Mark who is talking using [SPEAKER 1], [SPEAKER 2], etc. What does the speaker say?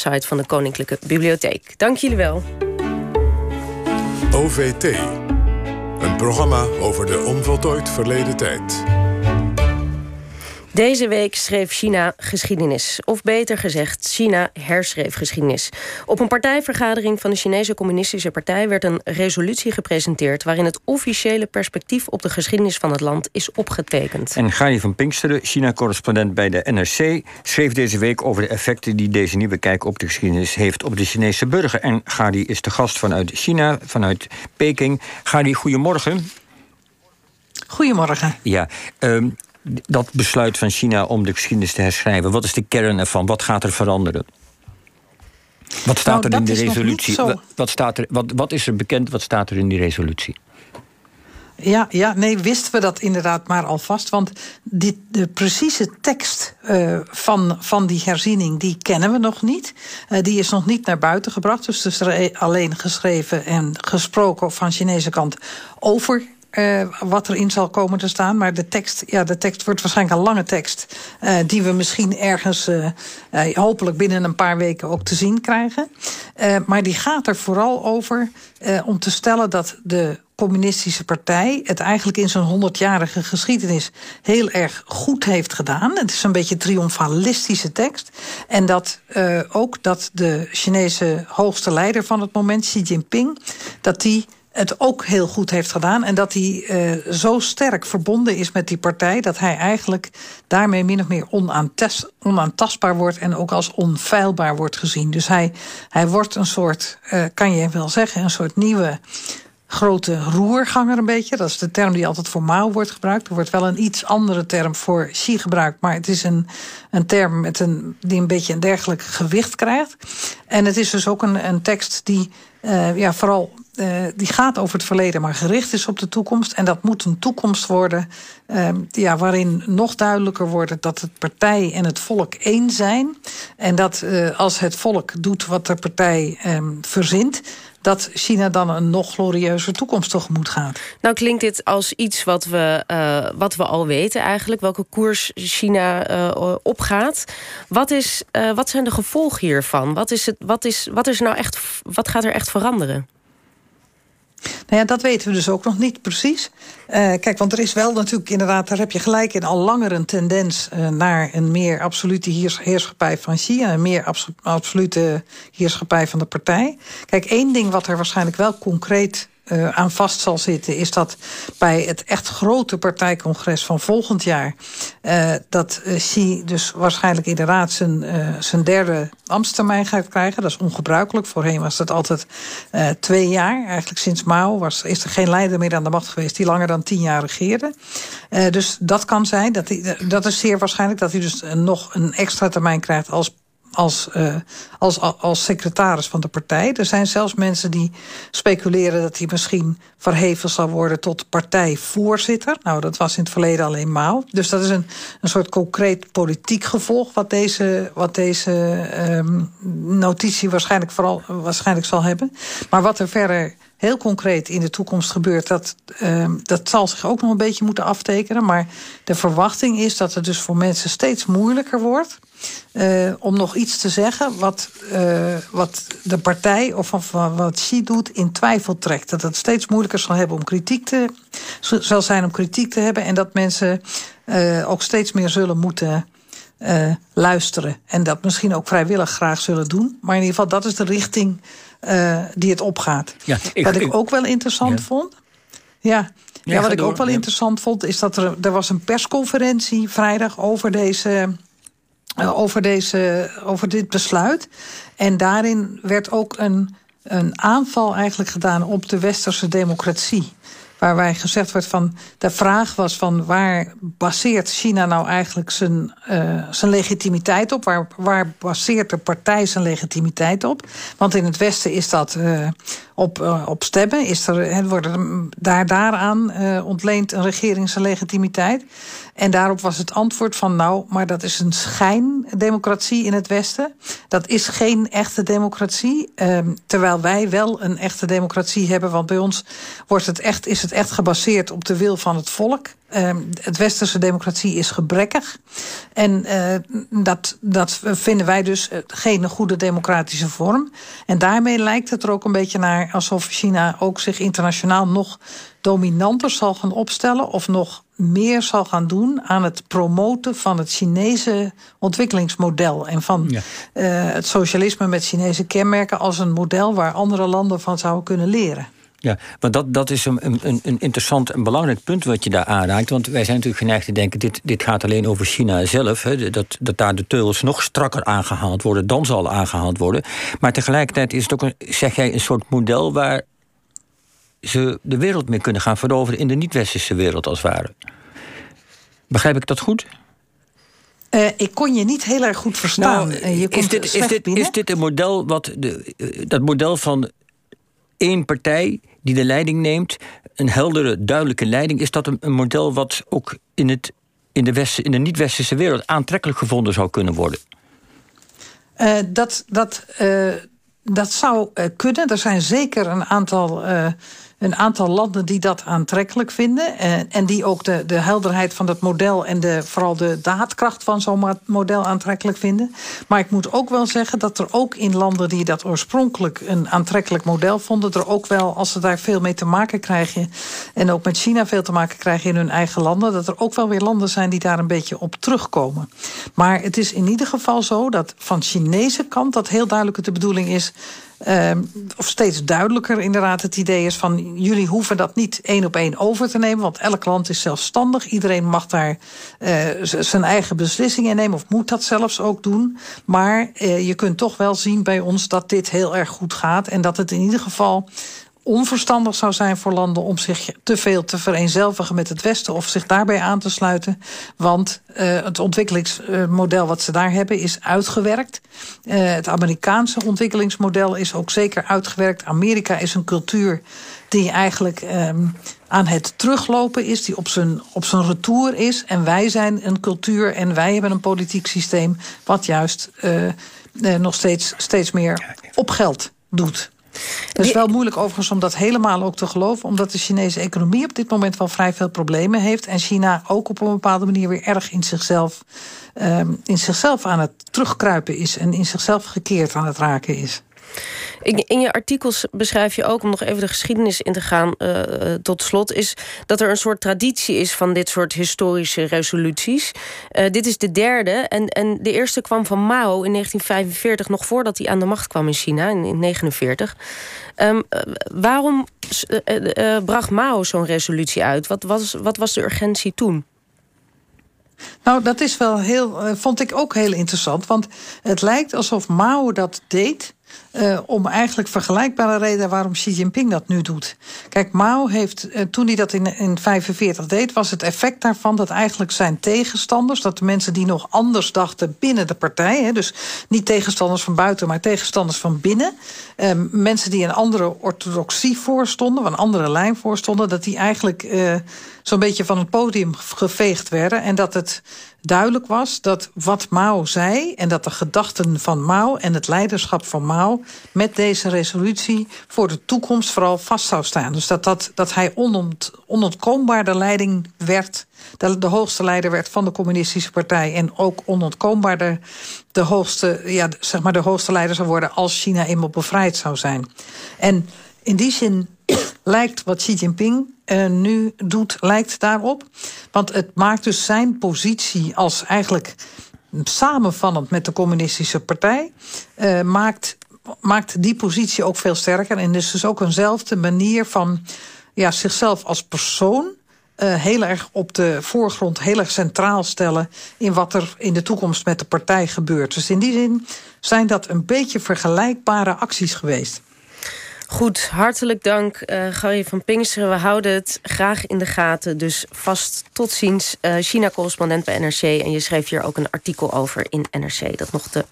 [SPEAKER 1] site van de Koninklijke Bibliotheek. Dank jullie wel.
[SPEAKER 2] OVT. Een programma over de onvoltooid verleden tijd.
[SPEAKER 1] Deze week schreef China geschiedenis. Of beter gezegd, China herschreef geschiedenis. Op een partijvergadering van de Chinese Communistische Partij werd een resolutie gepresenteerd waarin het officiële perspectief op de geschiedenis van het land is opgetekend.
[SPEAKER 3] En Gani van Pinksteren, China-correspondent bij de NRC, schreef deze week over de effecten die deze nieuwe kijk op de geschiedenis heeft op de Chinese burger. En Gadi is de gast vanuit China, vanuit Peking. Gadi, goedemorgen.
[SPEAKER 4] Goedemorgen.
[SPEAKER 3] Ja, um, dat besluit van China om de geschiedenis te herschrijven, wat is de kern ervan? Wat gaat er veranderen? Wat staat
[SPEAKER 4] nou,
[SPEAKER 3] er in de resolutie? Wat, staat er, wat, wat is er bekend? Wat staat er in die resolutie?
[SPEAKER 4] Ja, ja, nee, wisten we dat inderdaad maar alvast. Want die, de precieze tekst uh, van, van die herziening, die kennen we nog niet. Uh, die is nog niet naar buiten gebracht. Dus er is alleen geschreven en gesproken van Chinese kant over uh, wat erin zal komen te staan. Maar de tekst, ja, de tekst wordt waarschijnlijk een lange tekst... Uh, die we misschien ergens, uh, hopelijk binnen een paar weken ook te zien krijgen. maar die gaat er vooral over om te stellen dat de communistische partij het eigenlijk in zijn 100-jarige geschiedenis heel erg goed heeft gedaan. Het is een beetje triomfalistische tekst. En dat ook dat de Chinese hoogste leider van het moment, Xi Jinping, dat die het ook heel goed heeft gedaan. En dat hij uh, zo sterk verbonden is met die partij... dat hij eigenlijk daarmee min of meer onaantastbaar wordt... en ook als onfeilbaar wordt gezien. Dus hij, hij wordt een soort, uh, kan je wel zeggen... een soort nieuwe grote roerganger een beetje. Dat is de term die altijd voor Mao wordt gebruikt. Er wordt wel een iets andere term voor Xi gebruikt... maar het is een, een term met een, die een beetje een dergelijk gewicht krijgt. En het is dus ook een, een tekst die uh, ja, vooral uh, die gaat over het verleden, maar gericht is op de toekomst. En dat moet een toekomst worden uh, ja, waarin nog duidelijker wordt dat het partij en het volk één zijn. En dat uh, als het volk doet wat de partij um, verzint dat China dan een nog glorieuzer toekomst tegemoet gaat.
[SPEAKER 1] Nou klinkt dit als iets wat we, uh, wat we al weten eigenlijk. Welke koers China opgaat. Wat, is, wat zijn de gevolgen hiervan? Wat, is het, wat, is, wat, is nou echt, wat gaat er echt veranderen?
[SPEAKER 4] Nou ja, dat weten we dus ook nog niet precies. Uh, kijk, want er is wel natuurlijk inderdaad, daar heb je gelijk in, al langer een tendens uh, naar een meer absolute heers heerschappij van China, een meer abso absolute heerschappij van de partij. Kijk, één ding wat er waarschijnlijk wel concreet uh, aan vast zal zitten... is dat bij het echt grote partijcongres van volgend jaar... Uh, dat uh, Xi dus waarschijnlijk inderdaad zijn, zijn derde ambtstermijn gaat krijgen. Dat is ongebruikelijk. Voorheen was dat altijd twee jaar. Eigenlijk sinds Mao was, is er geen leider meer aan de macht geweest... die langer dan tien jaar regeerde. dus dat kan zijn. Dat, hij, dat is zeer waarschijnlijk dat hij dus nog een extra termijn krijgt... als als, uh, als, als secretaris van de partij. Er zijn zelfs mensen die speculeren dat hij misschien verheven zal worden tot partijvoorzitter. Nou, dat was in het verleden alleen Mao. Dus dat is een, een soort concreet politiek gevolg wat deze, wat deze um, notitie waarschijnlijk, vooral, waarschijnlijk zal hebben. Maar wat er verder heel concreet in de toekomst gebeurt... Dat, uh, dat zal zich ook nog een beetje moeten aftekenen. Maar de verwachting is dat het dus voor mensen steeds moeilijker wordt... Uh, om nog iets te zeggen wat, uh, wat de partij of, wat Xi doet in twijfel trekt. Dat het steeds moeilijker zal, hebben om kritiek te, zal zijn om kritiek te hebben... en dat mensen uh, ook steeds meer zullen moeten uh, luisteren. En dat misschien ook vrijwillig graag zullen doen. Maar in ieder geval, dat is de richting uh, die het opgaat. Ja, ik, wat ik, ik, ook wel interessant ja. vond... Ja, ja, ja wat ik door, ook wel interessant vond... is dat er, er was een persconferentie vrijdag over deze... Uh, over, deze, over dit besluit. En daarin werd ook een, een aanval eigenlijk gedaan op de westerse democratie waar wij gezegd wordt van... de vraag was van waar baseert China nou eigenlijk zijn, uh, zijn legitimiteit op? Waar, waar baseert de partij zijn legitimiteit op? Want in het Westen is dat uh, op, uh, op stemmen. Is er, wordt daar, daaraan ontleent een regering zijn legitimiteit. En daarop was het antwoord van nou, maar dat is een schijndemocratie in het Westen. Dat is geen echte democratie. Um, terwijl wij wel een echte democratie hebben. Want bij ons wordt het echt, is het echt gebaseerd op de wil van het volk. Uh, het westerse democratie is gebrekkig. En uh, dat, dat vinden wij dus eh, geen goede democratische vorm. En daarmee lijkt het er ook een beetje naar alsof China ook zich internationaal nog dominanter zal gaan opstellen of nog meer zal gaan doen aan het promoten van het Chinese ontwikkelingsmodel en van ja. uh, het socialisme met Chinese kenmerken als een model waar andere landen van zouden kunnen leren.
[SPEAKER 3] Ja, want dat, dat is een, een, een interessant en belangrijk punt wat je daar aanraakt. Want wij zijn natuurlijk geneigd te denken: dit, dit gaat alleen over China zelf. Hè, dat, dat daar de teugels nog strakker aangehaald worden, dan zal aangehaald worden. Maar tegelijkertijd is het ook, een, zeg jij, een soort model waar ze de wereld mee kunnen gaan veroveren in de niet-westerse wereld, als het ware. Begrijp ik dat goed?
[SPEAKER 4] Uh, ik kon je niet heel erg goed verstaan.
[SPEAKER 3] Nou, je is, dit, is, dit, is dit een model wat de, uh, dat model van één partij die de leiding neemt, een heldere, duidelijke leiding, is dat een, een model wat ook in, het, in de, West, in de niet-westerse wereld aantrekkelijk gevonden zou kunnen worden?
[SPEAKER 4] Dat, dat, dat zou kunnen. Er zijn zeker een aantal een aantal landen die dat aantrekkelijk vinden. En, en die ook de, de helderheid van dat model en de, vooral de daadkracht van zo'n model aantrekkelijk vinden. Maar ik moet ook wel zeggen dat er ook in landen die dat oorspronkelijk een aantrekkelijk model vonden, er ook wel, als ze daar veel mee te maken krijgen. En ook met China veel te maken krijgen in hun eigen landen, dat er ook wel weer landen zijn die daar een beetje op terugkomen. Maar het is in ieder geval zo dat van Chinese kant dat heel duidelijk de bedoeling is uh, of steeds duidelijker inderdaad het idee is van... jullie hoeven dat niet één op één over te nemen... want elk land is zelfstandig. Iedereen mag daar uh, zijn eigen beslissingen nemen... of moet dat zelfs ook doen. Maar uh, je kunt toch wel zien bij ons dat dit heel erg goed gaat... en dat het in ieder geval onverstandig zou zijn voor landen om zich te veel te vereenzelvigen met het Westen of zich daarbij aan te sluiten. Want uh, het ontwikkelingsmodel wat ze daar hebben is uitgewerkt. Uh, het Amerikaanse ontwikkelingsmodel is ook zeker uitgewerkt. Amerika is een cultuur die eigenlijk um, aan het teruglopen is, die op zijn, op zijn retour is. En wij zijn een cultuur en wij hebben een politiek systeem wat juist uh, nog steeds, steeds meer op geld doet. Het is wel moeilijk overigens om dat helemaal ook te geloven, omdat de Chinese economie op dit moment wel vrij veel problemen heeft en China ook op een bepaalde manier weer erg in zichzelf, um, in zichzelf aan het terugkruipen is en in zichzelf gekeerd aan het raken is.
[SPEAKER 1] In je artikels beschrijf je ook, om nog even de geschiedenis in te gaan uh, tot slot, is dat er een soort traditie is van dit soort historische resoluties. Uh, dit is de derde. En, en de eerste kwam van Mao in 1945, nog voordat hij aan de macht kwam in China, in 1949. Um, waarom bracht Mao zo'n resolutie uit? Wat was, wat was de urgentie toen?
[SPEAKER 4] Nou, dat is wel heel, vond ik ook heel interessant. Want het lijkt alsof Mao dat deed uh, om eigenlijk vergelijkbare redenen waarom Xi Jinping dat nu doet. Kijk, Mao heeft, uh, toen hij dat in 1945 deed, was het effect daarvan dat eigenlijk zijn tegenstanders, dat de mensen die nog anders dachten binnen de partij, hè, dus niet tegenstanders van buiten, maar tegenstanders van binnen, uh, mensen die een andere orthodoxie voorstonden, een andere lijn voorstonden, dat die eigenlijk zo'n beetje van het podium geveegd werden. En dat het duidelijk was dat wat Mao zei... en dat de gedachten van Mao en het leiderschap van Mao... met deze resolutie voor de toekomst vooral vast zou staan. Dus dat, dat, dat hij onont, onontkoombaar de leiding werd... De, de hoogste leider werd van de communistische partij... en ook onontkoombaar de, de, hoogste, ja, zeg maar de hoogste leider zou worden... als China eenmaal bevrijd zou zijn. En in die zin lijkt wat Xi Jinping uh, nu doet, lijkt daarop. Want het maakt dus zijn positie als eigenlijk samenvallend met de communistische partij... Uh, maakt, maakt die positie ook veel sterker. En is dus ook eenzelfde manier van ja, zichzelf als persoon... Uh, heel erg op de voorgrond, heel erg centraal stellen... in wat er in de toekomst met de partij gebeurt. Dus in die zin zijn dat een beetje vergelijkbare acties geweest.
[SPEAKER 1] Goed, hartelijk dank uh, Gary van Pinksteren. We houden het graag in de gaten. Dus vast tot ziens. Uh, China-correspondent bij NRC. En je schreef hier ook een artikel over in NRC... dat nog te